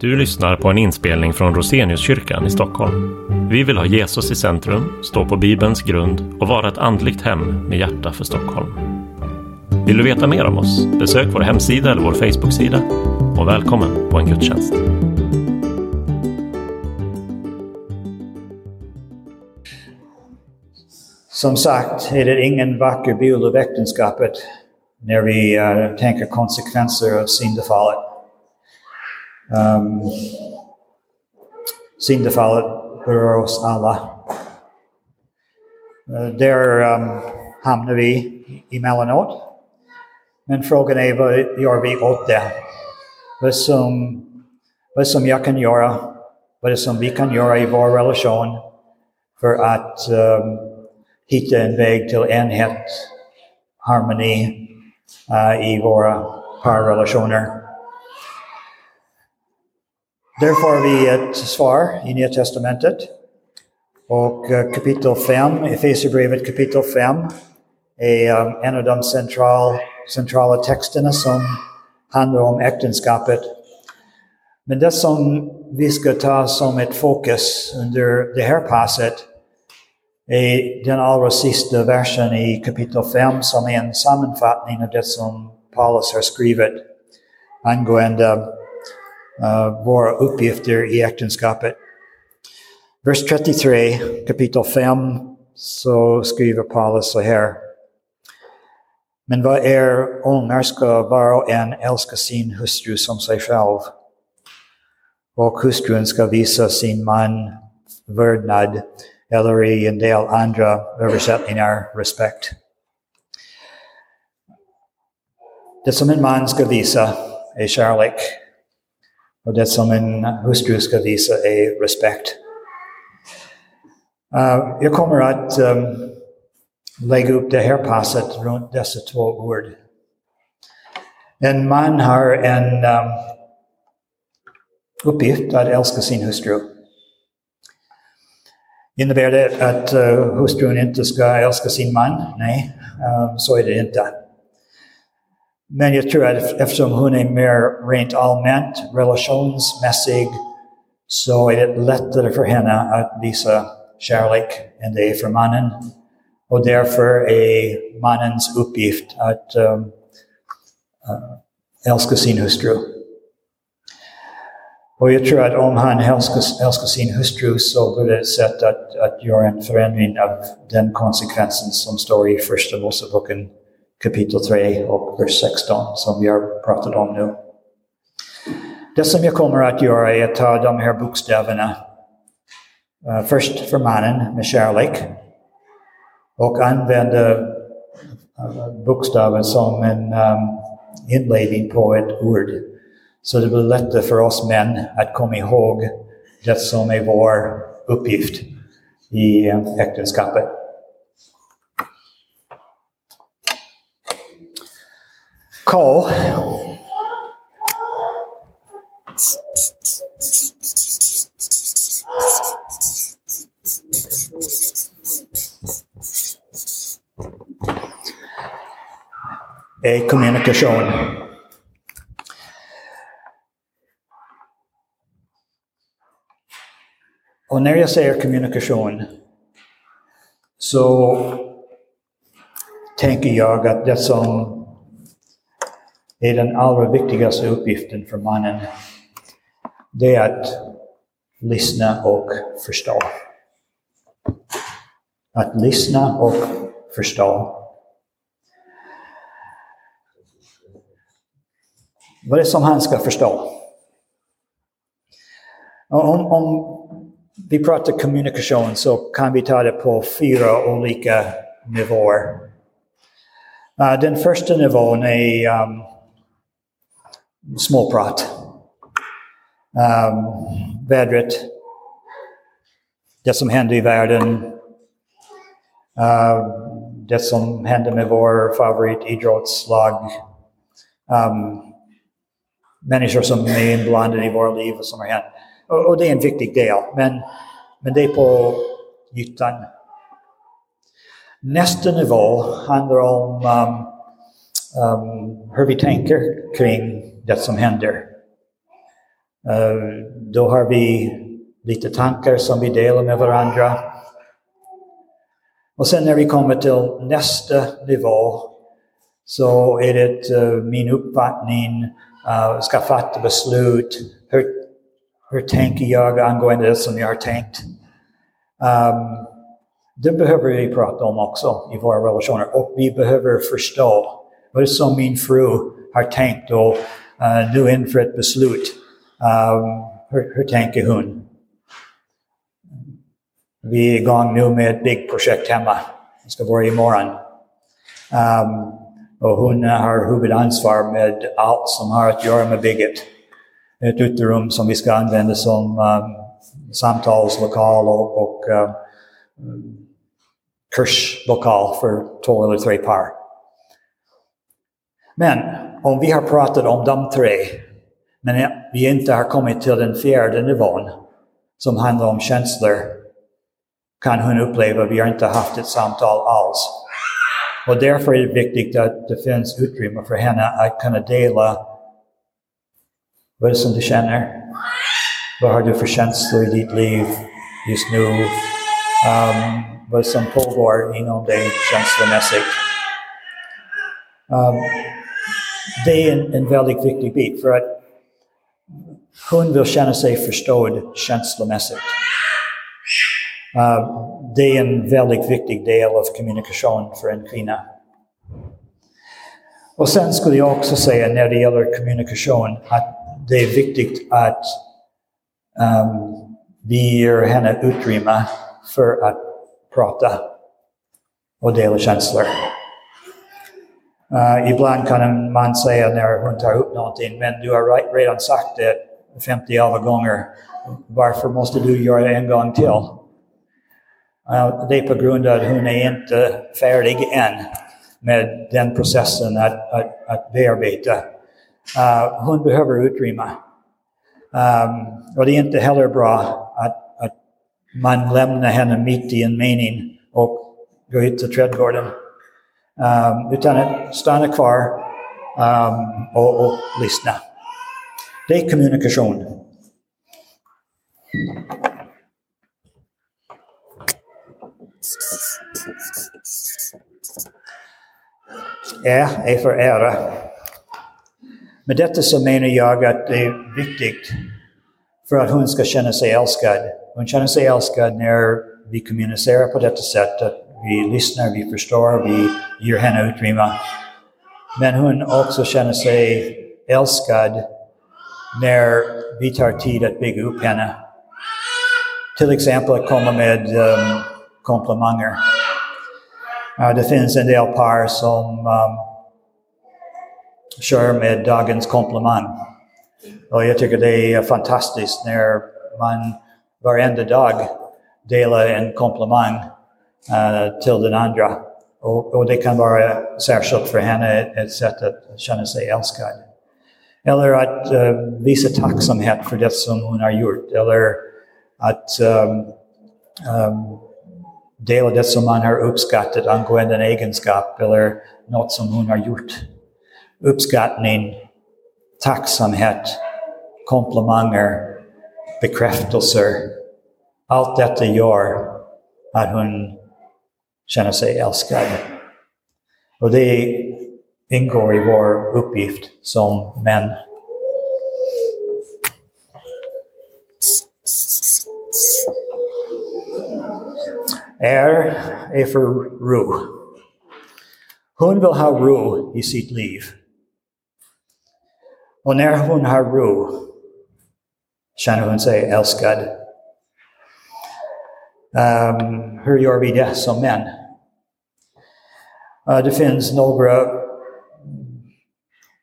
Du lyssnar på en inspelning från Roseniuskyrkan i Stockholm. Vi vill ha Jesus i centrum, stå på Bibelns grund och vara ett andligt hem med hjärta för Stockholm. Vill du veta mer om oss? Besök vår hemsida eller vår Facebook-sida. Och välkommen på en gudstjänst. Som sagt är det ingen vacker bild av äktenskapet när vi uh, tänker konsekvenser av syndafallet. Ehm, um, syndafallet berör oss alla. Eh, uh, där um, ehm, hamnar vi emellanåt. Men frågan är vad gör vi åt det? Vad som, vad som jag kan göra, vad som vi kan göra i vår relation för att um, hitta en väg till enhet, harmoni uh, i våra parrelationer. Där får vi ett svar i Nya Testamentet. Och eh, kapitel 5, Efesierbrevet kapitel 5, är um, en av de central, centrala texterna som handlar om äktenskapet. Men det som vi ska ta som ett fokus under det här passet är den allra sista versen i kapitel 5 som är en sammanfattning av det som Paulus har skrivit angående uh, Uh, våra uppgifter i äktenskapet. Vers 33, kapitel 5, så skriver Paulus så här. Men vad er är ungar ska var och en älska sin hustru som sig själv. Och hustrun ska visa sin man vördnad eller i en del andra översättningar respekt. Det som en man ska visa är kärlek och det som en hustru ska visa är respekt. Uh, jag kommer att um, lägga upp det här passet runt dessa två ord. En man har en um, uppgift att älska sin hustru. Innebär det att uh, hustrun inte ska älska sin man? Nej, um, så är det inte. Men jag tror att eftersom hon är mer rent allmänt relationsmässig så är det lättare för henne att visa kärlek än det för mannen. Och därför är mannens uppgift att um, uh, älska sin hustru. Och jag tror att om han älskar, hustru så blir det ett sätt att, förändring av den konsekvensen som står i Första kapitel 3 och vers 16 som vi har pratat om nu. Det som jag kommer att göra är att ta de här bokstäverna uh, först för mannen med kärlek och använda eh, uh, bokstaven som en um, inledning på ett ord. Så det blir lättare för oss män att komma ihåg det som är vår uppgift i eh, äktenskapet. K. är kommunikation. Och när jag säger kommunikation så tänker jag att det som är den allra viktigaste uppgiften för mannen, det är att lyssna och förstå. Att lyssna och förstå. Vad är det som han ska förstå? Om, om vi pratar kommunikation så kan vi ta det på fyra olika nivåer. Uh, den första nivån är um, småprat. Um, vädret, det som händer i världen, uh, det som händer med vår favoritidrottslag, um, människor som är inblandade i våra liv och som har hänt. Det en viktig del, men, men det är på ytan. Nästa nivå handlar om um, um, tänker kring det som händer. Eh, då har vi lite tankar som vi delar med varandra. Och sen när vi kommer till nästa nivå så är det eh, min uppfattning, eh, ska fatta beslut, hur, hur tänker jag angående det som jag har tänkt. Um, det behöver vi prata om också i våra relationer och vi behöver förstå vad som min fru har tänkt och Eh, uh, nu inför ett beslut. Um, hur, hur tänker hon? Vi är igång nu med ett big projekt hemma. Det ska börja imorgon. Um, och hon har huvudansvar med allt som har att göra med bygget. Ett uterum som vi ska använda som um, samtalslokal och, och um, kurslokal för två eller tre par. Men om vi har pratat om de tre, men vi inte har kommit till den fjärde nivån som handlar om känslor, kan hon uppleva vi inte haft ett samtal alls. Och därför är det viktigt att det finns utrymme för henne att kunna dela vad som du känner. Vad har du för känslor i ditt liv just nu? Um, vad som pågår inom dig känslomässigt. Um, det är en, en väldigt viktig bit för att hon vill känna sig förstådd känslomässigt. Uh, det är en väldigt viktig del av kommunikation för en kvinna. Och sen skulle jag också säga när det gäller kommunikation att det är viktigt att um, vi ger henne utrymme för att prata och dela känslor. Uh, ibland kan en man säga när hon tar upp någonting, men du har redan sagt det 50 gånger. Varför måste du göra det en gång till? Uh, det är på grund av att hon är inte färdig än med den processen att, att, att bearbeta. Uh, hon behöver utrymme. Um, och det är inte heller bra att, att man lämnar henne mitt i en mening och går ut till trädgården. Um, utan att stanna kvar um, och, och lyssna. Det är kommunikation. Ä är för ära. Med detta så menar jag att det är viktigt för att hon ska känna sig älskad. Hon känner sig älskad när vi kommunicerar på detta sätt, att vi lyssnar, vi förstår, vi ger henne utrymme. Men hon också känner sig älskad när vi tar tid att bygga upp henne. Till exempel att komma med um, komplimanger. Uh, det finns en del par som um, kör med dagens komplimang. Och jag tycker det är fantastiskt när man varenda dag delar en komplimang Eh, till den andra. Och, och, det kan vara särskilt för henne ett sätt att känna sig älskad. Eller att uh, visa tacksamhet för det som hon har gjort. Eller att um, um, dela det som man har uppskattat angående en egenskap eller något som hon har gjort. Uppskattning, tacksamhet, komplimanger, bekräftelser. Allt detta gör att hon känner sig älskad. Och det ingår i vår uppgift som män. R är för ro. Hon vill ha ro i sitt liv. Och när hon har ro känner hon sig älskad. Um, hur gör vi det som män? Uh, det finns några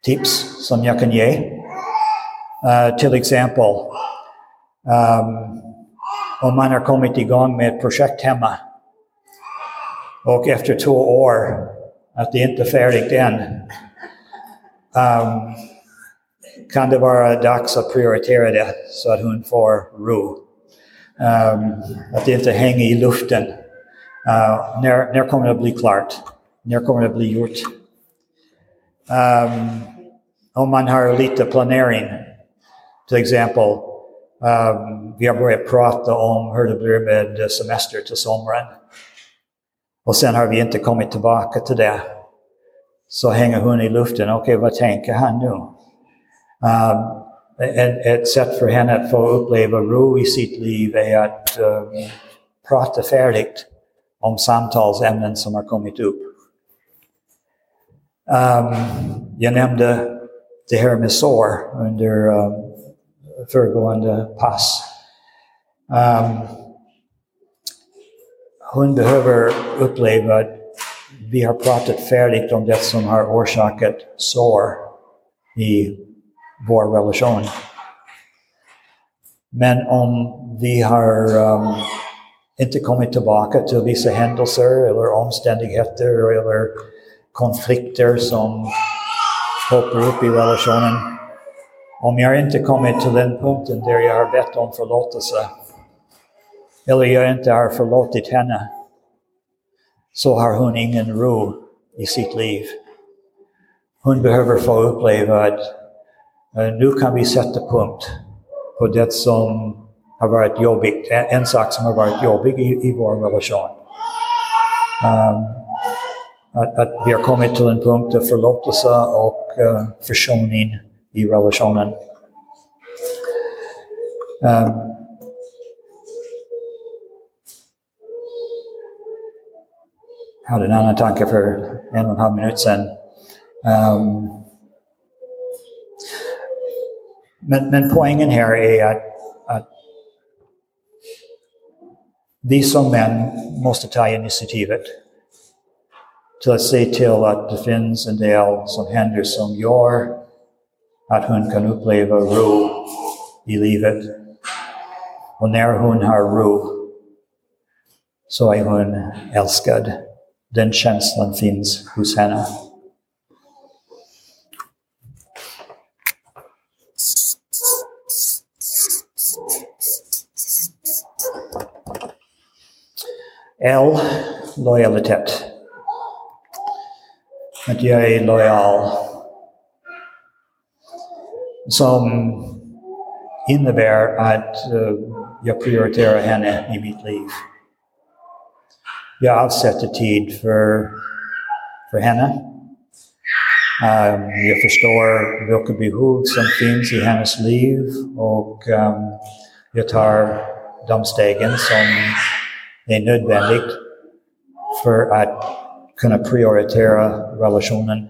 tips som jag kan ge. Uh, till exempel, um, om man har kommit igång med ett hemma och efter två år att det inte är um, kan det vara dags att prioritera så att får. Um, att det inte hänger i luften. Uh, när, när kommer det bli klart? När kommer det att bli gjort? Um, om man har lite planering Till exempel, um, vi har börjat prata om hur det blir med semester till sommaren. Och sen har vi inte kommit tillbaka till det. Så hänger hon i luften. Okej, okay, vad tänker han nu? Um, ett, ett, sätt för henne att få uppleva ro i sitt liv är att um, prata färdigt om samtalsämnen som har kommit upp. Um, jag nämnde det här med sår under um, föregående pass. Um, hon behöver uppleva att vi har pratat färdigt om det som har orsakat sår i vår relation. Men om vi har um, inte kommit tillbaka till vissa händelser eller omständigheter eller konflikter som poppar upp i relationen. Om jag inte kommit till den punkten där jag har bett om förlåtelse eller jag inte har förlåtit henne så har hon ingen ro i sitt liv. Hon behöver få uppleva att eh, nu kan vi sätta punkt på det som har varit jobbigt, en sak som har varit jobbig i, i vår relation. Um, att, att, vi har kommit till en punkt av förlåtelse och uh, försoning i relationen. Um, jag hade en annan tanke för en och en halv minut sedan. Um, men, men poängen här är att, att vi som män måste ta initiativet till se till att det finns en del som händer som gör att hon kan uppleva ro i livet. Och när hon har ro så är hon älskad. Den känslan finns hos henne. L. Lojalitet. Att jag är lojal. Som innebär att uh, jag prioriterar henne i mitt liv. Jag avsätter tid för, för henne. Um, jag förstår vilka behov som finns i hennes liv och um, jag tar de stegen som är nödvändigt för att kunna prioritera relationen.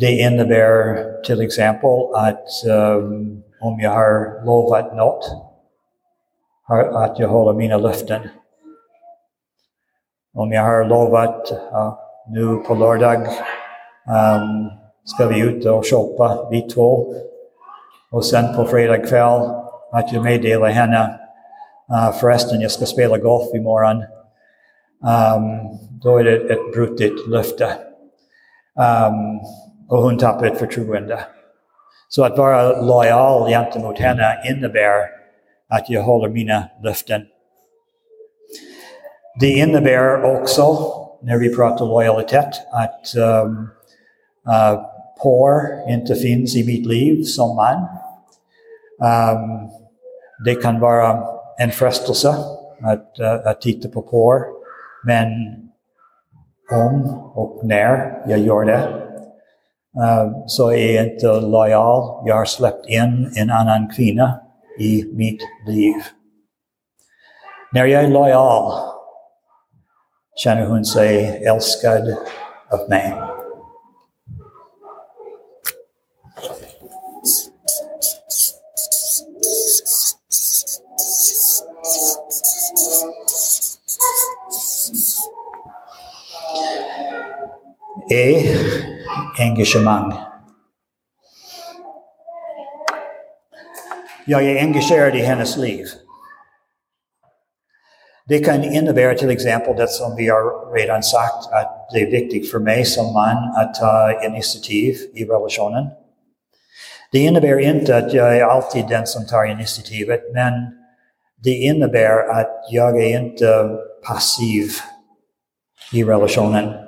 Det innebär till exempel att um, om jag har lovat något, att jag håller mina löften. Om jag har lovat uh, nu på lördag um, ska vi ut och shoppa, vi två. Och sen på fredag kväll att jag meddelar henne Uh, förresten, jag ska spela golf imorgon. Um, då är det ett brutet löfte. Um, och hon tappar ett förtroende. Så att vara lojal gentemot henne innebär att jag håller mina löften. Det innebär också, när vi pratar lojalitet, att um, uh, por inte finns i mitt liv som man. Um, det kan vara en frestelse att, uh, att titta på porr. Men om och när jag gör det uh, så är jag inte lojal. Jag har släppt in en annan kvinna i mitt liv. När jag är lojal känner hon sig älskad av mig. Är engagemang. Jag är engagerad i hennes liv. Det kan innebära till exempel det som vi har redan sagt, att det är viktigt för mig som man att ta eh, initiativ i relationen. Det innebär inte att jag är alltid den som tar initiativet, men det innebär att jag är inte passiv i relationen.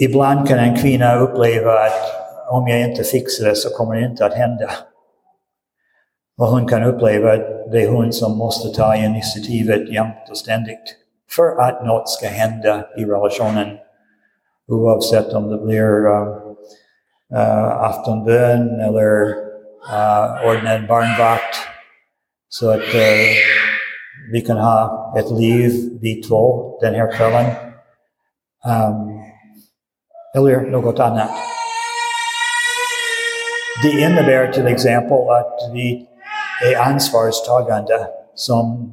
Ibland kan en kvinna uppleva att om jag inte fixar det så kommer det inte att hända. Och hon kan uppleva att det är hon som måste ta initiativet jämt och ständigt för att något ska hända i relationen. Oavsett om det blir uh, uh, aftonbön eller uh, ordnad barnvakt. Så att uh, vi kan ha ett liv, vi två, den här kvällen. Um, eller något annat. Det innebär till exempel att vi är ansvarstagande som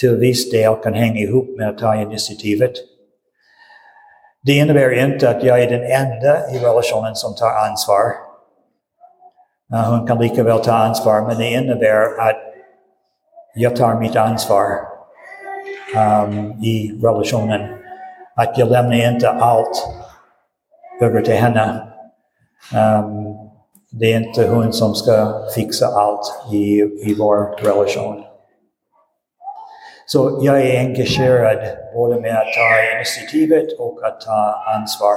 till viss del kan hänga ihop med att ta initiativet. Det innebär inte att jag är den enda i relationen som tar ansvar. Hon kan lika väl ta ansvar, men det innebär att jag tar mitt ansvar um, i relationen. Att jag lämnar inte allt över till henne. Um, det är inte hon som ska fixa allt i, i vår relation. Så jag är engagerad både med att ta initiativet och att ta ansvar.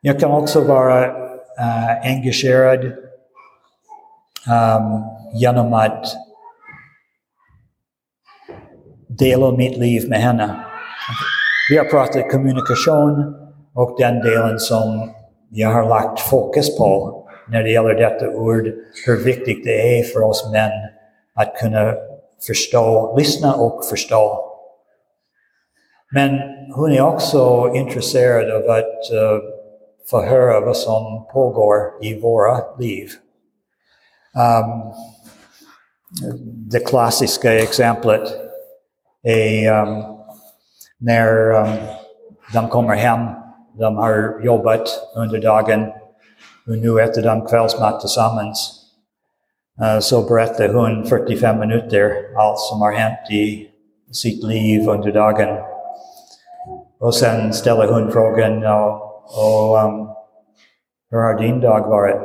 Jag kan också vara uh, engagerad um, genom att dela mitt liv med henne. Vi har pratat kommunikation och den delen som jag har lagt fokus på när det gäller detta ord, hur viktigt det är för oss män att kunna förstå, lyssna och förstå. Men hon är också intresserad av att uh, få höra vad som pågår i våra liv. Um, det klassiska exemplet är um, när um, de kommer hem, de har jobbat under dagen och nu äter de kvällsmat tillsammans. Uh, så berättar hon 45 minuter allt som har hänt i sitt liv under dagen. Och sen ställer hon frågan, och, och um, hur har din dag varit?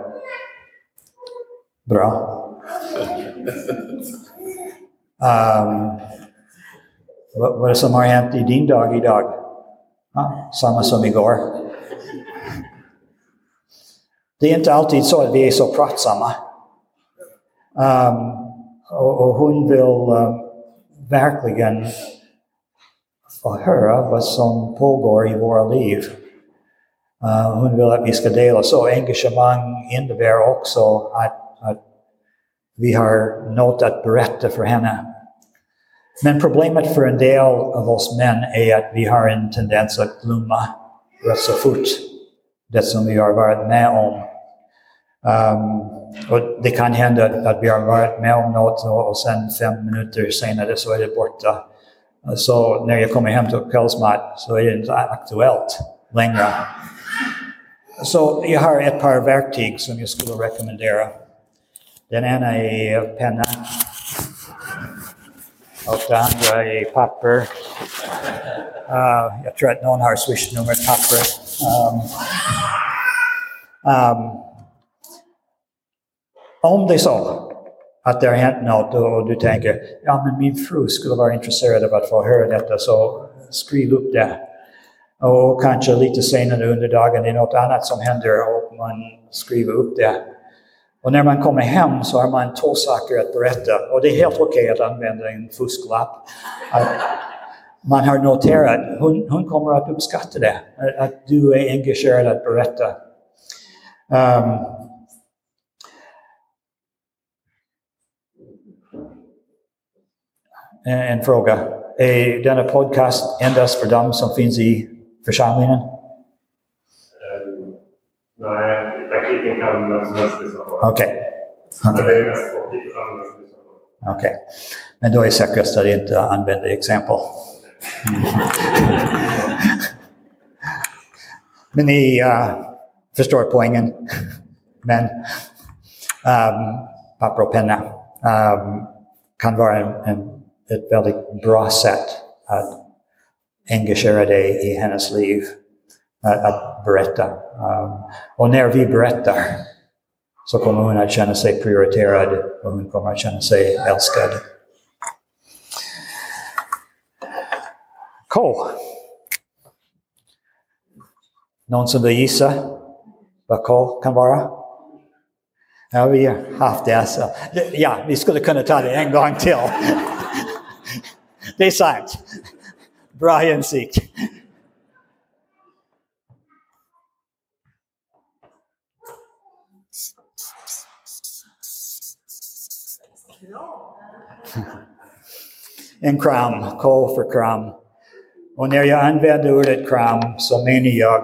Bra. Um, vad, vad som har hänt i din dag idag? Ja, samma som igår. Det är inte alltid så att vi är så pratsamma. Um, och, och, hon vill uh, verkligen få höra vad som pågår i våra liv. Uh, hon vill att vi ska dela. Så engagemang innebär också att, att vi har något att berätta för henne. Men problemet för en del av oss män är att vi har en tendens att glömma rätt så fort det som vi har varit med om. Um, och det kan hända att vi har varit med om något och, och sen fem minuter senare så är det borta. Så när jag kommer hem till kvällsmat så är det inte aktuellt längre. Så jag har ett par verktyg som jag skulle rekommendera. Den ena är penna och det andra är papper. Uh, jag tror att någon har swishnummer papper. Um, um, om det är så att det har hänt något och du tänker ja men min fru skulle vara intresserad av att få höra detta så skriv upp det. Och kanske lite senare under dagen är något annat som händer och man skriver upp det. Och när man kommer hem så har man två saker att berätta och det är helt okej okay att använda en fusklapp. Att man har noterat, hon, hon kommer att uppskatta det, att du är engagerad att berätta. Um, en fråga. Är denna podcast endast för dem som finns i församlingen? Um, nej, i praktiken kan vem som helst lyssna Okej. Okay. Okej. Men då är det säkrast att inte använda exempel. Men ni uh, förstår poängen. Men um, papper och penna um, kan vara en, en ett väldigt bra sätt att engagera dig i hennes liv, att, att berätta. Um, och när vi berättar kommer hon att känna sig prioriterad och hon kommer att känna sig älskad. Cool. Någon som vill gissa vad K kan vara? Ja, vi har haft det. Så. Ja, vi skulle kunna ta det en gång till. Det. En kram, K för kram. Och när jag använder ordet kram så menar jag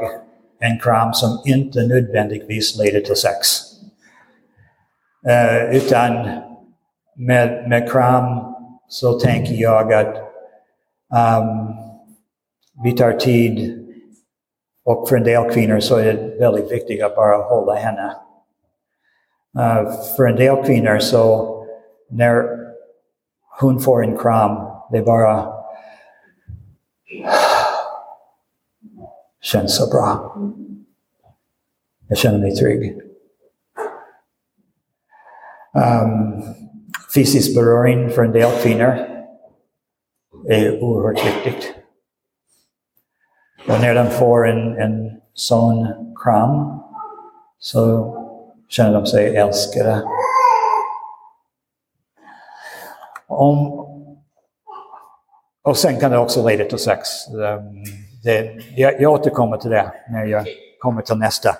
en kram som inte nödvändigtvis leder till sex. Uh, utan med, med kram så tänker jag att um, vi tar tid och för en del kvinnor så är det väldigt viktigt att bara hålla henne. Uh, för en del kvinnor så när Hun Foreign Kram, Vibhara Shen Sabra, Shen Mitrig. Um, feces berorin for en del kvinner er oerhørt viktig. Og når de får en, kram, så kjenner say Elskira. Om, och sen kan det också leda till sex. Um, det, jag, jag återkommer till det när jag kommer till nästa.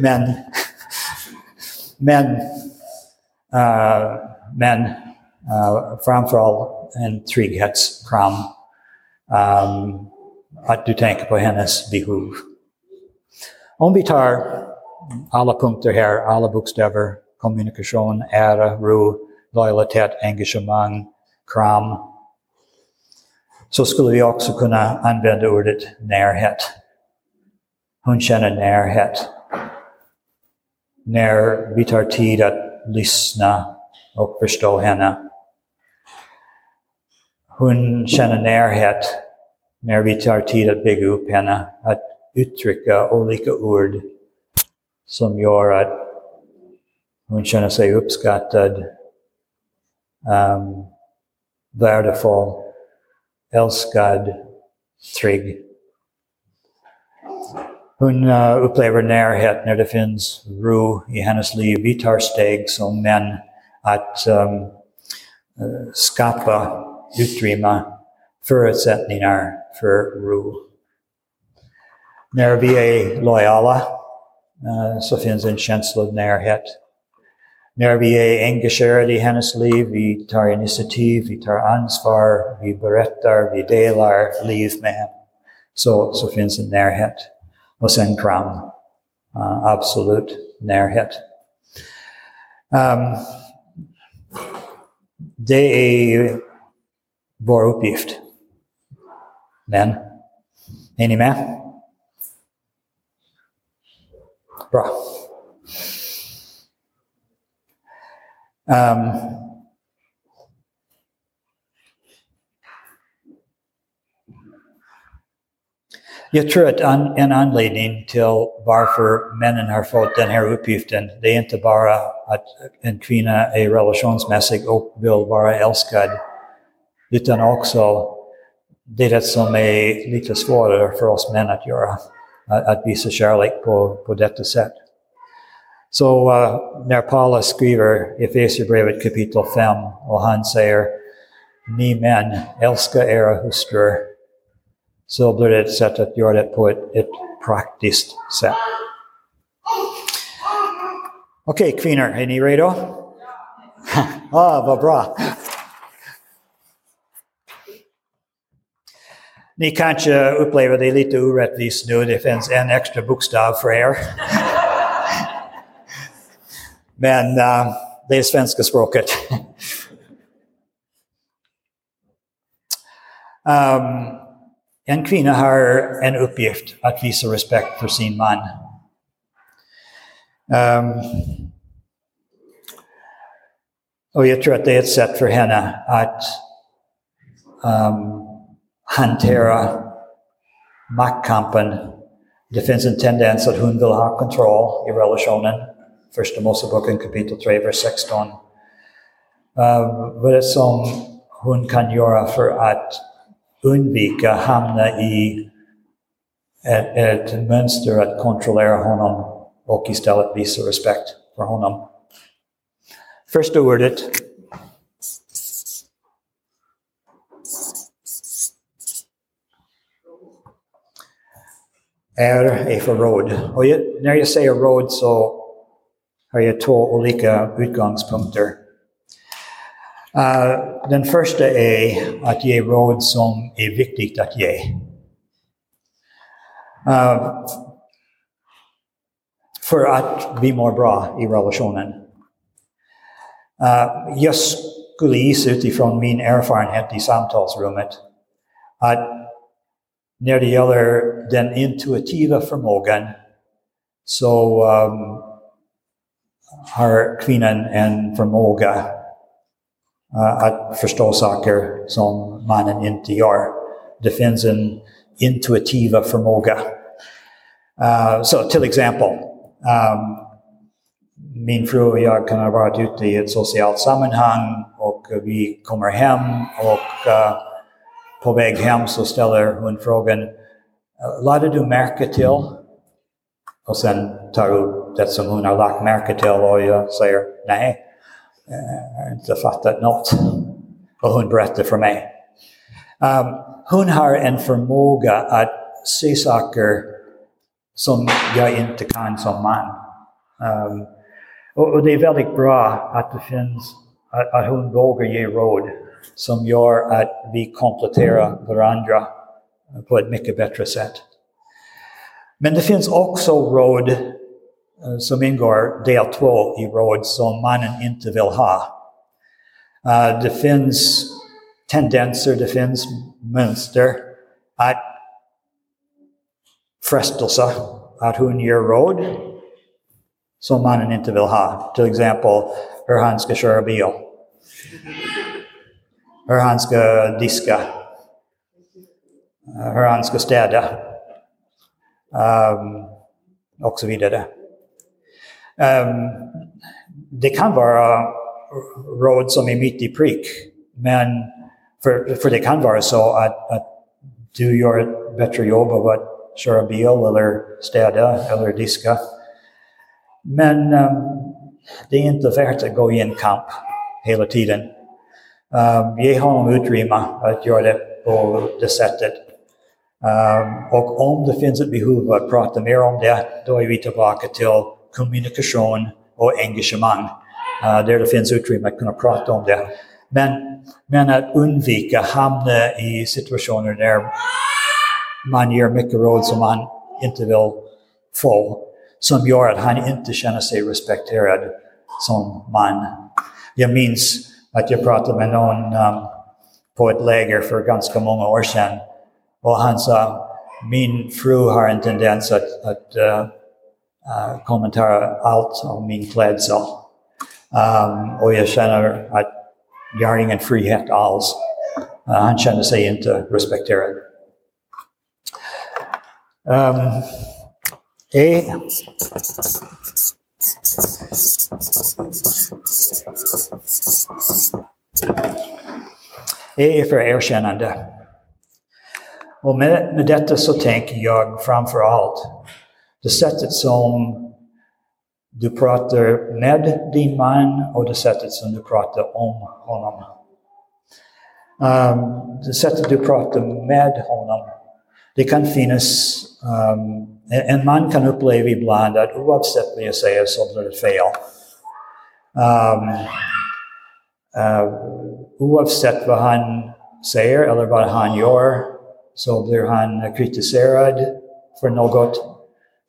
Men, men, uh, men uh, framförallt en trygghetskram. Um, att du tänker på hennes behov. Om vi tar alla punkter här, alla bokstäver, kommunikation, ära, ro, lojalitet, engagemang, kram, så skulle vi också kunna använda ordet närhet. Hon känner närhet. När vi tar tid att lyssna och förstå henne. Hon känner närhet när vi tar tid att bygga upp henne, att uttrycka olika ord som gör att hon känner sig uppskattad, um, värdefull, älskad, trygg. Hon uh, upplever närhet när det finns ro i hennes steg som män att um, uh, skapa utrymme, förutsättningar för ro. När vi är uh, så finns en känsla. När vi är engagerade i hennes liv, vi tar initiativ, vi tar ansvar, vi berättar, vi delar liv med. Så, så finns en närhet. Och sen kram. Uh, absolut närhet. Um, det är vår uppgift. Men, är ni med? Bra. Um, jag tror att an, en anledning till varför männen har fått den här uppgiften, det är inte bara att en kvinna är relationsmässig och vill vara älskad, utan också det som är lite svårare för oss män att göra, att, att visa kärlek på, på detta sätt. Så uh, när Paulus skriver i Efesierbrevet kapitel 5 och säger ni män, älska era hustrur, så blir det ett sätt att göra det på okay, kvinnor, är ni redo? ah, vad bra. Ni kanske upplever det lite orättvist nu, det finns en extra bokstav för er. Men uh, det är svenska språket. um, en kvinna har en uppgift att visa respekt för sin man. Um, och jag tror att det är ett sätt för henne att um, hantera maktkampen. Det finns en tendens att hon vill ha kontroll i relationen. Första Moseboken kapitel 3, vers 16. Uh, vad är det som hon kan göra för att undvika hamna i ett, ett mönster att kontrollera honom och istället visa respekt för honom. Första ordet är, är för råd. Och när jag säger råd så har jeg to ulike utgangspunkter. Uh, den første er at jeg råd som er viktig at jeg. Uh, for at vi må bra i relasjonen. Uh, jeg skulle vise ut ifra min erfarenhet i samtalsrommet at når det gjelder den intuitive formågen, så um, har kvinnan en förmåga uh, att förstå saker som mannen inte gör. Det finns en intuitiva förmåga. Uh, så till exempel, um, min fru och jag kan ha varit ute i ett socialt sammanhang och vi kommer hem och uh, på väg hem så ställer hon frågan, lade du märke till? Och sen tar upp det som hon har lagt märke till och jag säger nej, eh, jag har inte fattat något. Och hon berättar för mig. Um, hon har en förmåga att se saker som jag inte kan som man. Um, och, och, det är väldigt bra att det finns, att, att hon vågar ge råd som gör att vi kompletterar varandra på ett mycket bättre sätt. Men det finns också råd som ingår del två i råd som mannen inte vill ha. Uh, finns tendenser, det finns mönster att frestelse att hon ger råd som mannen inte vill ha. Till exempel hur bil hur diska, hur ska städa um, och så vidare. Um, det kan vara råd som är mitt i prick, men för, för det kan vara så att, att du gör ett bättre jobb av att köra bil eller städa eller diska. Men um, det är inte värt att gå i en kamp hela tiden. Um, ge honom utrymme att göra det på det sättet. Um, och om det finns ett behov att prata mer om det, då är vi tillbaka till kommunikation och engagemang. Uh, där det finns utrymme att kunna prata om det. Men, men att undvika hamna i situationer där man ger mycket råd som man inte vill få, som gör att han inte känner sig respekterad som man. Jag minns att jag pratade med någon um, på ett läger för ganska många år sedan. Och han sa, min fru har en tendens att, att uh, uh, allt om min klädsel. Um, och jag känner att jag har ingen frihet alls. Uh, han känner sig inte respekterad. Um, e det är för erkännande. Och med, med detta så tänker jag framför allt det sättet som du pratar med din man och det sättet som du pratar om honom. Um, det sättet du pratar med honom. Det kan finnas, um, en man kan uppleva ibland att oavsett vad jag säger så blir det fel. Um, uh, oavsett vad han säger eller vad han gör så blir han kritiserad för något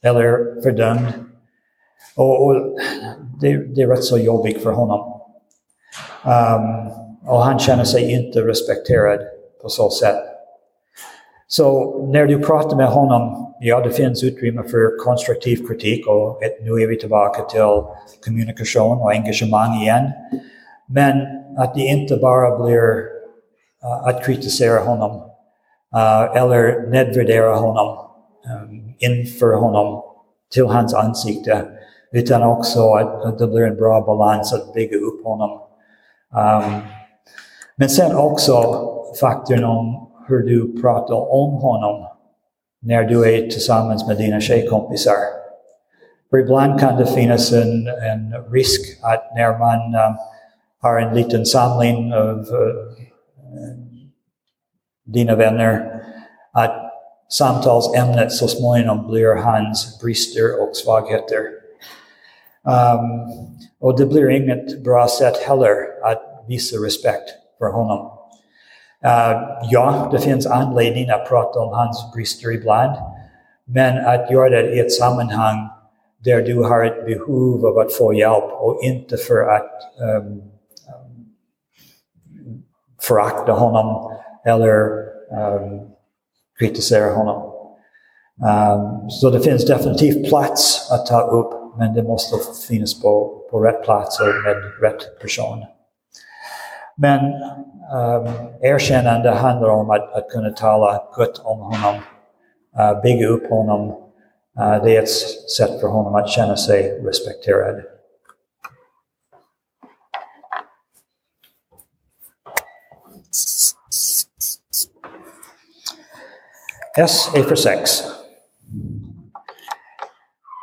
eller fördömd. Och, och det, det, är rätt så jobbigt för honom. Um, och han känner sig inte respekterad på så sätt. Så när du pratar med honom, ja det finns utrymme för konstruktiv kritik och ett, nu är vi tillbaka till kommunikation och engagemang igen. Men att det inte bara blir uh, att kritisera honom uh, eller nedvärdera honom Ehm, inför honom till hans ansikte, utan också att, att det blir en bra balans att bygga upp honom. Um, men sen också faktorn om hur du pratar om honom när du är tillsammans med dina tjejkompisar. För ibland kan det finnas en, en risk att när man um, har en liten samling av uh, dina vänner, att samtalsämnet så småningom blir hans brister och svagheter. Um, och det blir inget bra sätt heller att visa respekt för honom. Uh, ja, det finns anledning att prata om hans brister ibland, men att göra det i ett sammanhang där du har ett behov av att få hjälp och inte för att um, förakta honom eller um, kritisera honom. Um, så det finns definitivt plats att ta upp, men det måste finnas på, på rätt plats och med rätt person. Men um, erkännande handlar om att, att kunna tala gott om honom, uh, bygga upp honom. Uh, det är ett sätt för honom att känna sig respekterad. S är för sex.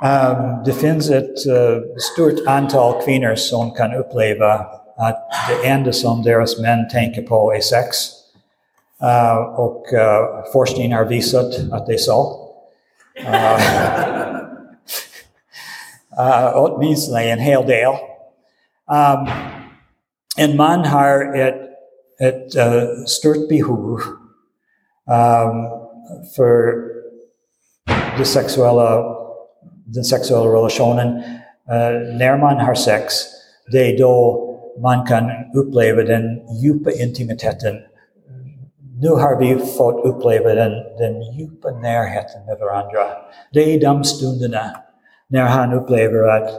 Um, det finns ett uh, stort antal kvinnor som kan uppleva att det enda som deras män tänker på är sex. Uh, och uh, forskning har visat att det är så. Uh, åtminstone en hel del. Um, en man har ett, ett uh, stort behov um, för det sexuella, den sexuella relationen. Uh, när man har sex, det är då man kan uppleva den djupa intimiteten. Nu har vi fått uppleva den, den djupa närheten med varandra. Det är de stunderna när han upplever att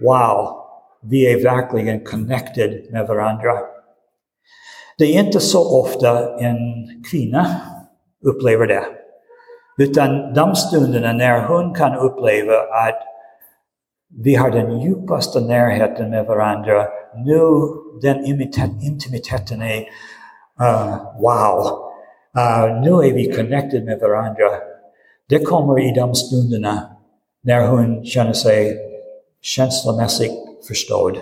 wow, vi är verkligen connected med varandra. Det är inte så ofta en kvinna upplever det. Utan de stunderna när hon kan uppleva att vi har den djupaste närheten med varandra. Nu den intimiteten är uh, wow. Uh, nu är vi connected med varandra. Det kommer i de stunderna när hon känner sig känslomässigt förstådd.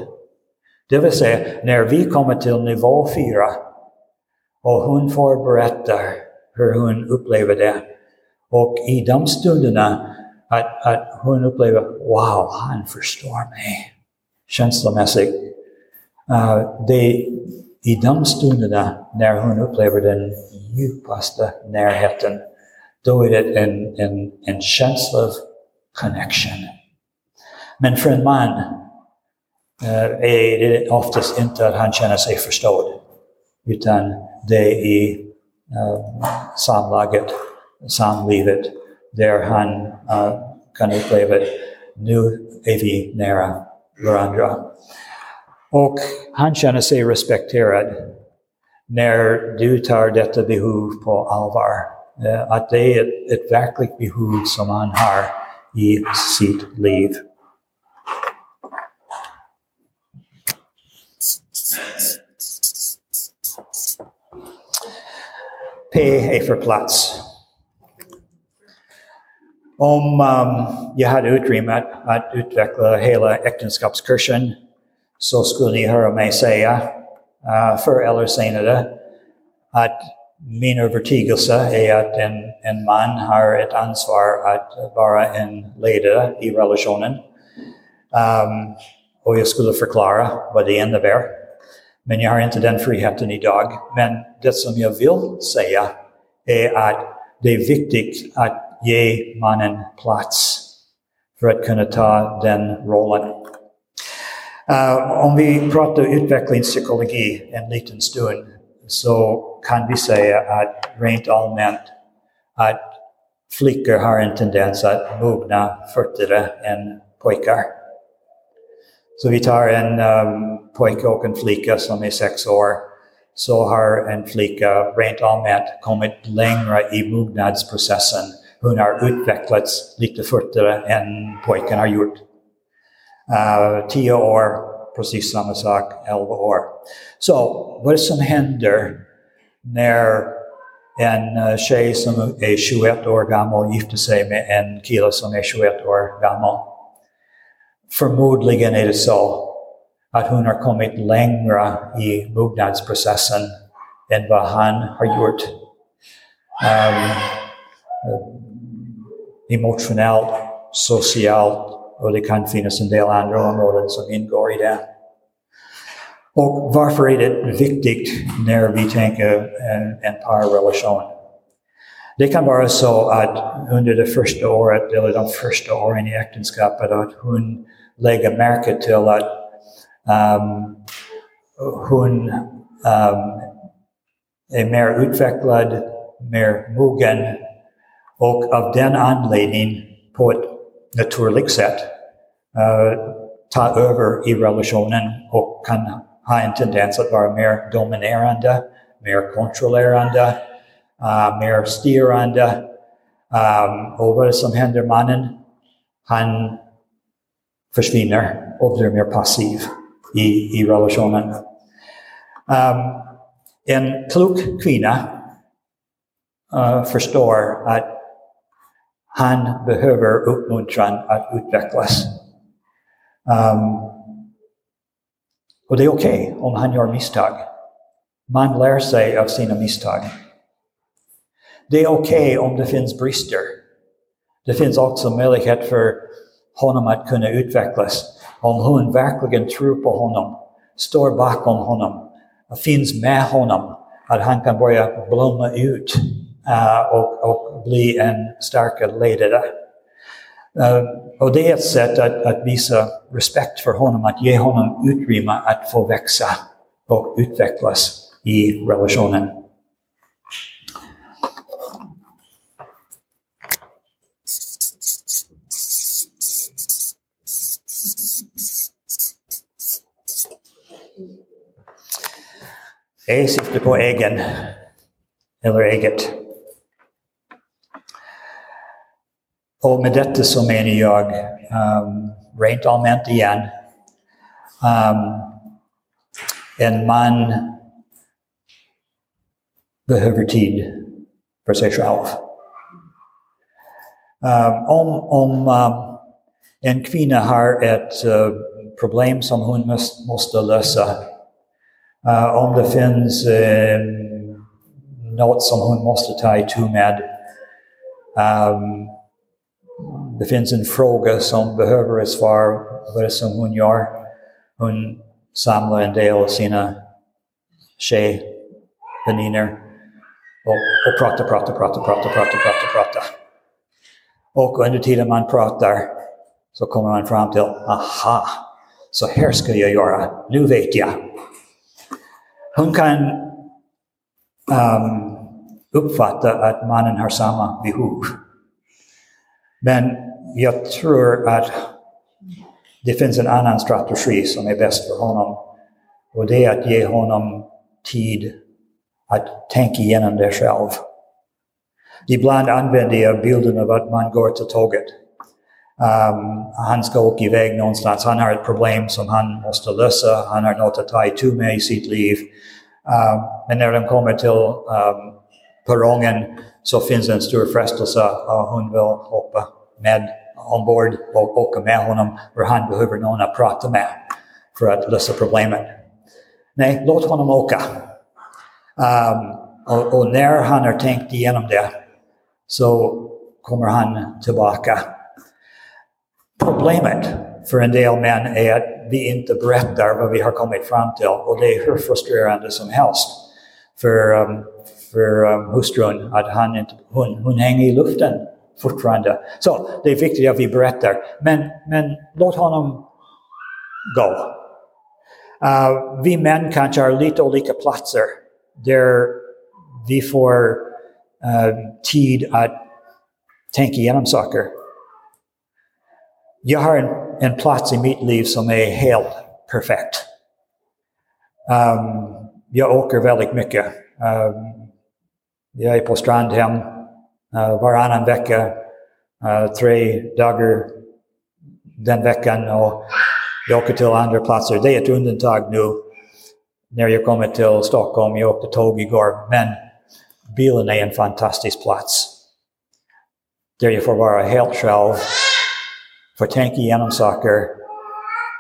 Det vill säga, när vi kommer till nivå fyra och hon får berätta hur hon upplever det. Och i de stunderna att, att hon upplever, wow, han förstår mig känslomässigt. Uh, det i de stunderna när hon upplever den djupaste närheten, då är det en, en, en känsla av connection. Men för en man uh, är det oftast inte att han känner sig förstådd, utan det är uh, samlaget, samlivet, där han uh, kan uppleva att nu är vi nära varandra. Och han känner sig respekterad när du tar detta behov på allvar. Uh, att det är ett, ett verkligt behov som han har i sitt liv. P är för plats. Om um, jag hade utrymme att, att utveckla hela äktenskapskursen så skulle ni höra mig säga uh, förr eller senare att min övertygelse är att en, en man har ett ansvar att vara en ledare i relationen. Um, och jag skulle förklara vad det innebär. Men jag har inte den friheten idag. Men det som jag vill säga är att det är viktigt att ge mannen plats för att kunna ta den rollen. Uh, om vi pratar utvecklingspsykologi en liten stund så kan vi säga att rent allmänt att flickor har en tendens att mogna fortare än pojkar. Så vi tar en um, pojke och en flicka som är sex år, så and en flicka rent allmänt kommit längre i mognadsprocessen hon har utvecklats lite fortare än pojken har gjort. Uh, tio år, precis samma sak, elva år. Så vad som händer när en uh, tjej som är 21 år gammal gifter sig med en kille som är 21 år gammal. förmodligen är det så att hon har kommit längre i mognadsprocessen än vad han har gjort. Um, emotionellt, socialt och det kan finnas en del andra områden som ingår i det. Och varför är det viktigt när vi tänker en, en parrelation? Det kan vara så att under det första året eller de första åren i äktenskapet att hon lägger märke till att um, hon um, mer utvecklad, mer mogen och av den anledningen på ett naturligt sätt uh, ta över i relationen och kan ha en tendens att vara mer dominerande, mer kontrollerande, uh, mer styrande. Um, och vad som händer mannen? Han försvinner och blir mer passiv i, i relationen. Um, en klok kvinna uh, förstår att han behöver uppmuntran att utvecklas. Um, och det är okay om han gör misstag. Man lär sig av sina misstag. Det är okay om det finns brister. Det finns också möjlighet för honom att kunna utvecklas. Om hon verkligen tror på honom, står bakom honom, finns med honom, att han kan börja blomma ut uh, och, och, bli en starkare ledare. Uh, och det är ett sätt att, att, visa respekt för honom, att ge honom utrymme att få växa och utvecklas i relationen. Jag syftar på egen, eller eget. Och med detta så menar jag um, rent allmänt igen. Um, en man behöver tid för sig själv. Um, om om um, en kvinna har ett uh, problem som hon måste lösa, uh, om det finns eh, något som hon måste ta itu med, um, det finns en fråga som behöver ett svar, vad det som hon gör. Hon samlar en del av sina tjejväninnor och, och pratar, pratar, pratar, pratar, pratar, pratar, pratar. Och under tiden man pratar så kommer man fram till, aha, så här ska jag göra, nu vet jag. Hon kan um, uppfatta att mannen har samma behov. Men jag tror att det finns en annan strategi som är bäst för honom. Och det är att ge honom tid att tänka igenom det själv. Ibland använder jag bilden av att man går till tåget. Um, han ska åka iväg någonstans. Han har ett problem som han måste lösa. Han har något att ta itu med i sitt liv. Um, men när de kommer till um, perrongen så finns det en stor frestelse och hon vill hoppa med ombord och åka med honom för han behöver någon att prata med för att lösa problemet. Nej, låt honom åka. Um, och, och, när han har tänkt igenom det så kommer han tillbaka. Problemet för en del män är att vi inte berättar vad vi har kommit fram till och det är hur frustrerande som helst för, um, för um, hustrun att han inte, hon, hon hänger i luften fortfarande. Så det är viktigt att vi berättar. Men, men låt honom gå. Uh, vi män kanske har lite olika platser där vi får uh, tid att tänka igenom saker. Jag har en, en plats i mitt liv som är helt perfekt. Um, jag åker väldigt mycket. Um, jag är på Strandhem uh, varannan vecka, uh, tre dagar den veckan och jag åker till andra platser. Det är ett undantag nu när jag kommer till Stockholm. Jag åkte tåg igår, men bilen är en fantastisk plats. Där jag får vara helt själv, för att tänka igenom saker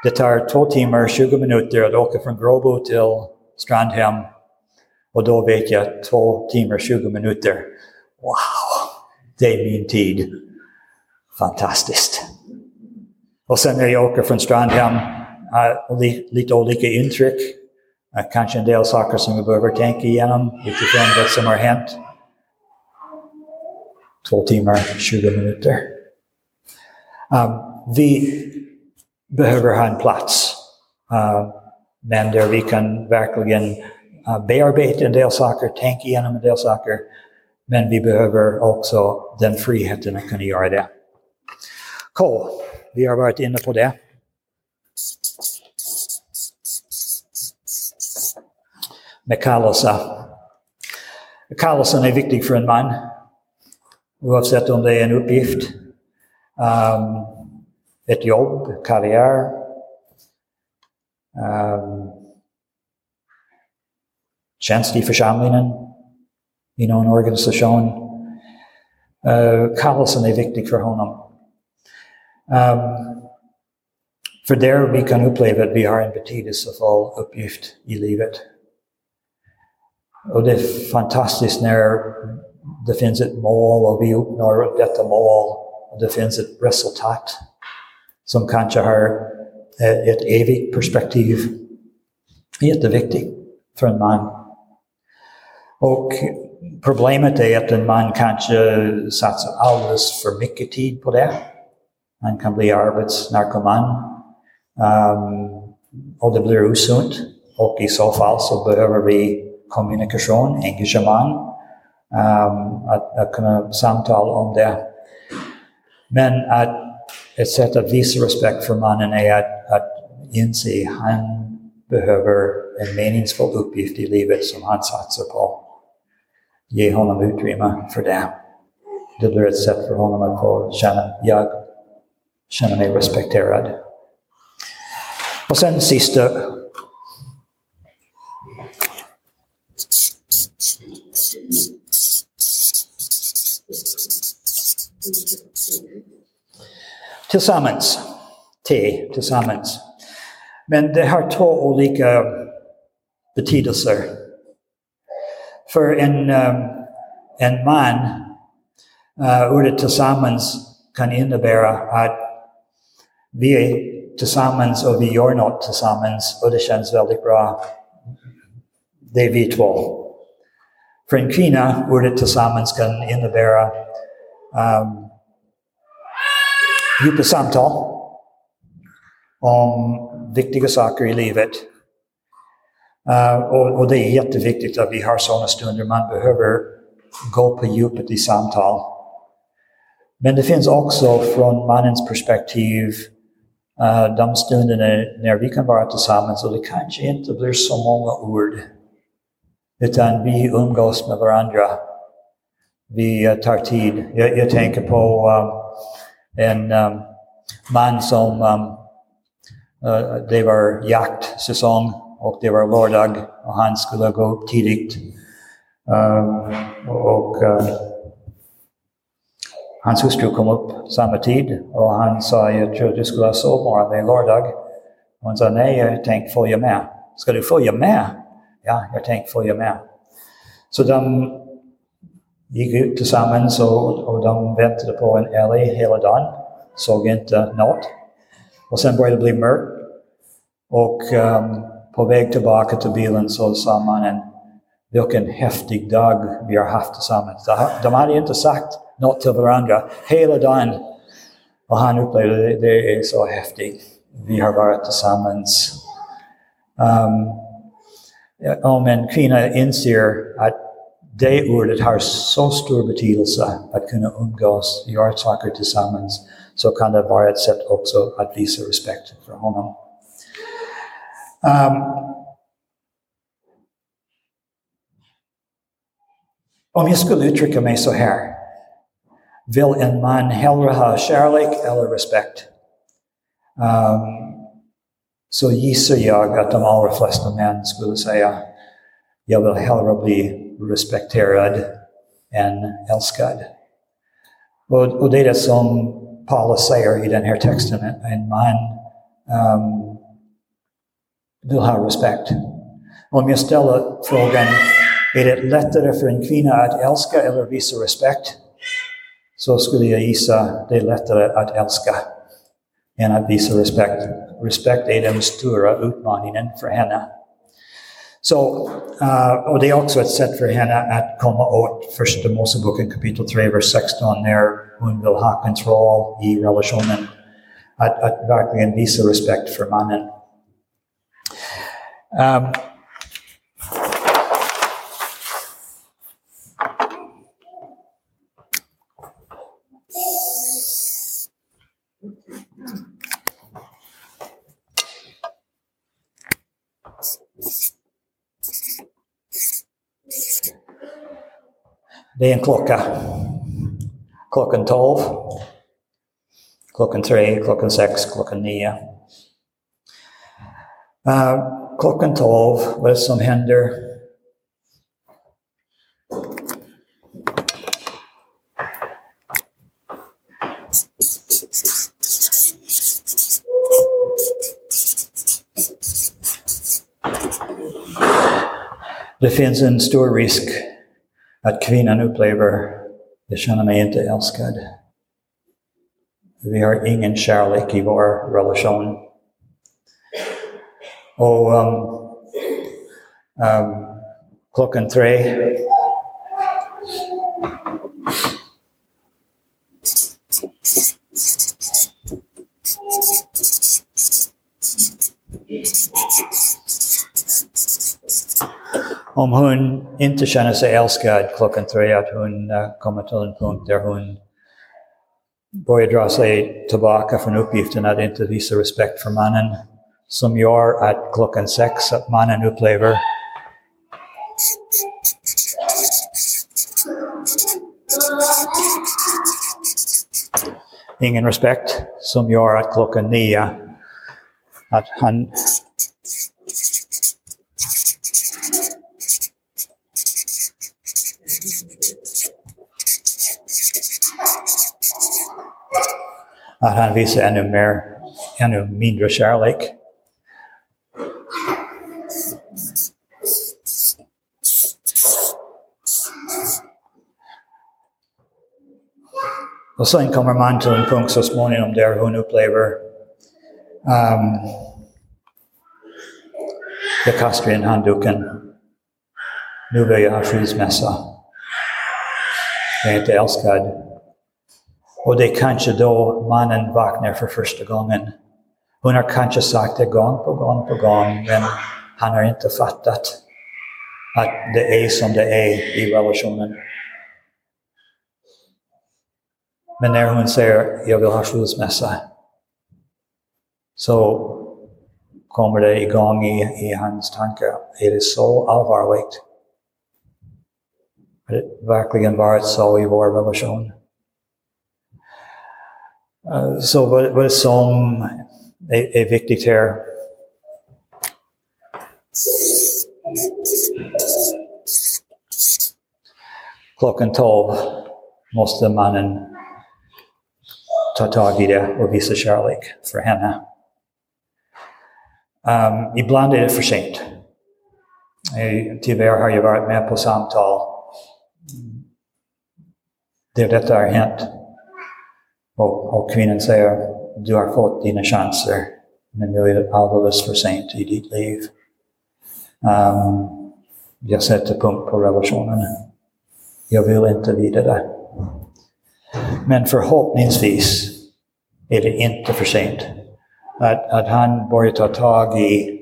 Det tar två timmar 20 minuter att åka från Gråbo till Strandhem. Och då vet jag två timmar 20 minuter. Wow, det är min tid. Fantastiskt. Och sen när jag åker från Strandhem, uh, li, lite olika intryck. Uh, kanske en del saker som vi behöver tänka igenom utifrån det som har hänt. Två timmar, 20 minuter. Um, vi behöver ha en plats, uh, men där vi kan verkligen uh, bearbeta en del saker, tänka igenom en del saker. Men vi behöver också den friheten att kunna göra det. K. Vi har varit inne på det. Med kallelse. Kallelsen är viktig för en man. Oavsett om det är en uppgift, um, ett jobb, karriär. Um, tjänst i församlingen, i någon organisation. Uh, kallelsen är viktig för honom. Um, för där vi kan uppleva att vi har en betydelsefull uppgift i livet. Och det är fantastiskt när det finns ett mål och vi uppnår detta mål det finns ett resultat som kanske har eh, ett evigt perspektiv. Jätteviktigt för en man. Och problemet är att en man kanske satsar alldeles för mycket tid på det. Han kan bli arbetsnarkoman. Um, och det blir osunt. Och i så fall så behöver vi kommunikation, engagemang. Um, att, att kunna samtala om det. Men at et sett at vise respekt for mannen er at, at innse han behøver en meningsfull oppgift i livet som han satser på. Gi honom utrymme for det. Det blir et sett for honom å få kjenne jeg kjenner meg respektert. Og sen siste Tillsammans. T, tillsammans. Men det har två olika betydelser. För en, um, en man, uh, ordet tillsammans kan innebära att vi är tillsammans och vi gör något tillsammans och det känns väldigt bra. Det är vi två. För en kvinna, ordet tillsammans kan innebära um, djupa samtal om viktiga saker i livet. Uh, och, och, det är jätteviktigt att vi har sådana stunder. Man behöver gå på djupet i samtal. Men det finns också från mannens perspektiv uh, de stunderna när vi kan vara tillsammans och det kanske inte blir så många ord. Utan vi umgås med varandra. Vi uh, tar tid. Jag, jag tänker på uh, en um, man som um, uh, det var jaktsäsong och det var lördag och han skulle gå upp tidigt. Um, och eh, Hans hustru kom upp samma tid och han sa, jag tror du skulle ha sovmorgon, det är lördag. Hon sa, nej, jag tänkte följa med. Ska du följa med? Ja, jag tänkte följa med. Så de gick ut tillsammans och, och de väntade på en älg hela dagen. Såg inte något. Och sen började det bli mörkt. Och um, på väg tillbaka till bilen så sa mannen, vilken häftig dag vi har haft tillsammans. De hade inte sagt något till varandra hela dagen. Och han upplevde det, det är så häftigt. Vi har varit tillsammans. Um, om en kvinna inser att det har så stor betydelse att kunna umgås, göra saker tillsammans, så kan det vara ett sätt också att visa respekt för honom. Um, om jag skulle uttrycka mig så här, vill en man hellre ha kärlek eller respekt. Um, så gissar jag att de allra flesta män skulle säga jag vill hellre bli respekterad än älskad. Och, och det är det som Paulus säger i den här texten. Er en man um, vill ha respekt. Om jag ställer frågan, är det lättare för en kvinna att älska eller visa respekt? Så skulle jag gissa det er är lättare att älska än att visa respekt. Respekt är den stora utmaningen för henne. Så, uh, och det är också ett sätt för henne att komma åt första Moseboken kapitel 3, vers 16, när hon vill ha kontroll i relationen. Att, att verkligen visa respekt för mannen. Um, Det är en klocka. Klockan 12, klockan 3, klockan 6, klockan 9. Uh, klockan 12, vad det som händer? Det finns en stor risk att kvinnan upplever, jag känner mig inte älskad. Vi har ingen kärlek i vår relation. Och um, um, klockan tre om hon inte känner sig älskad klockan tre, att hon uh, kommer till en punkt där hon börjar dra sig tillbaka från uppgiften att inte visa respekt för mannen, som gör att klockan sex, att mannen upplever ingen respekt, som gör att klockan nio, att han att han visar ännu mer, ännu mindre kärlek. Och sen kommer man till en punkt så småningom där hon upplever um, jag kastar in handduken. Nu vill jag ha skilsmässa. Jag är inte älskad. Och det är kanske då mannen vaknar för första gången. Hon har kanske sagt det gång på gång på gång, men han har inte fattat att det är som det är i relationen. Men när hon säger jag vill ha skilsmässa så kommer det igång i, i hans tankar. Är det så allvarligt? Har det verkligen varit så i vår relation? Så vad som är viktigt här Klockan 12 måste mannen ta tag i det och visa kärlek för henne. Um, ibland är det för sent. Tyvärr har jag varit med på samtal där detta har hänt. Och, och kvinnan säger, du har fått dina chanser, men nu är det alldeles för sent i ditt liv. Um, jag sätter punkt på relationen. Jag vill inte vidare. Men förhoppningsvis är det inte för sent. Att, att han börjar ta tag i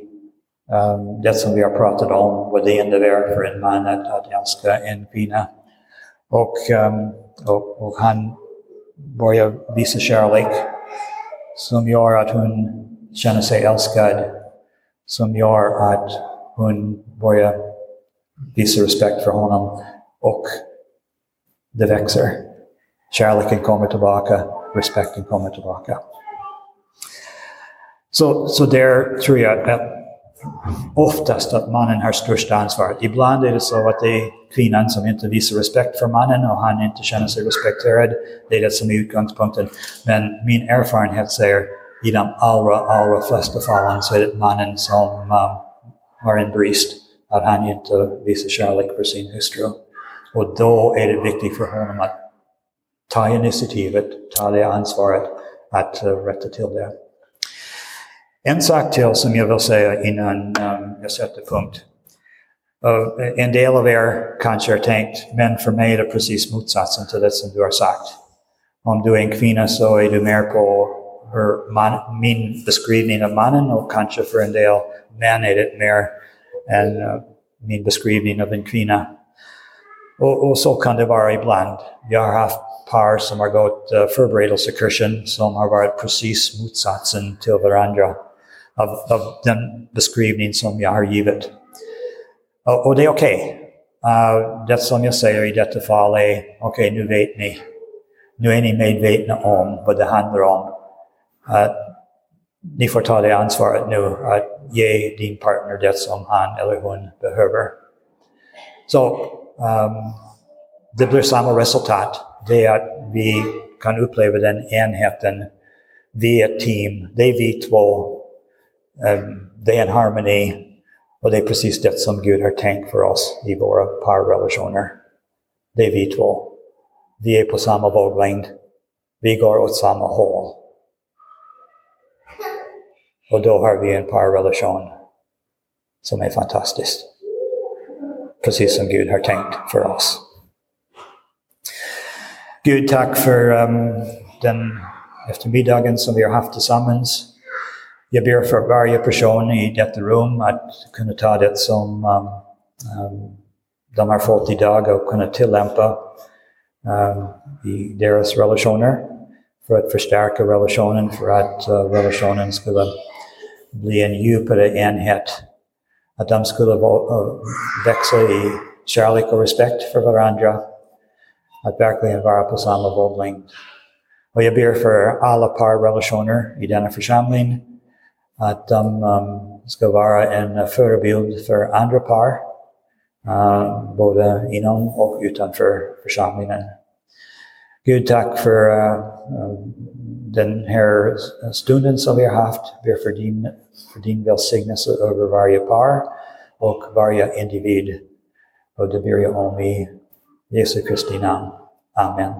um, det som vi har pratat om, vad det innebär för en man att, att älska en kvinna. Och, um, och, och han börjar visa kärlek som gör att hon känner sig älskad, som gör att hon börjar visa respekt för honom och det växer. Kärleken kommer tillbaka, respekten kommer tillbaka. Så, så där tror jag att oftast att mannen har största ansvaret. Ibland är det så att det är kvinnan som inte visar respekt för mannen och han inte känner sig respekterad. Det är det som är utgångspunkten. Men min erfarenhet säger i de allra, allra flesta fallen så är det mannen som um, har en brist, att han inte visar kärlek för sin hustru. Och då är det viktigt för honom att ta initiativet, ta det ansvaret att uh, rätta till det. En sak till som jag vill säga innan um, jag sätter punkt. Uh, en del av er kanske men motsatsen till det som du har sagt. Om en kvinna så är du mer på hur man, min beskrivning av mannen och kanske för en del män är det mer än uh, min beskrivning av en kvinna. Och, och, så kan det vara ibland. Jag har haft par som har gått uh, förberedelsekursen som har varit precis motsatsen till varandra av, av den beskrivning som jag har givit. Och, och det är okej. Okay. Uh, det som jag säger i detta fall är, okej, okay, nu vet ni. Nu är ni medvetna om vad det handlar om. Uh, ni får ta det ansvaret nu att ge din partner det som han eller hon behöver. Så um, det blir samma resultat. Det är att vi kan uppleva den enheten. Vi är ett team. Det är vi två. Um, det är en harmoni. Och det är precis det som Gud har tänkt för oss i våra parrelationer. Det är vi två. Vi är på samma våglängd. Vi går åt samma håll. Och då har vi en parrelation som är fantastisk. Precis som Gud har tänkt för oss. Gud, tack för um, den eftermiddagen som vi har haft tillsammans. Jag ber för varje person i detta rum att kunna ta det som um, um, de har fått idag och kunna tillämpa um, i deras relationer för att förstärka relationen, för att uh, relationen skulle bli en djupare enhet. Att de skulle uh, växa i kärlek och respekt för varandra. Att verkligen vara på samma våglängd. Och jag ber för alla parrelationer i denna församling att de um, ska vara en förebild för andra par, uh, både inom och utanför församlingen. Gud, tack för uh, um, den här stunden som vi har haft. Ber för din, för din välsignelse över varje par och varje individ. Och det ber jag om i Jesu Kristi namn. Amen.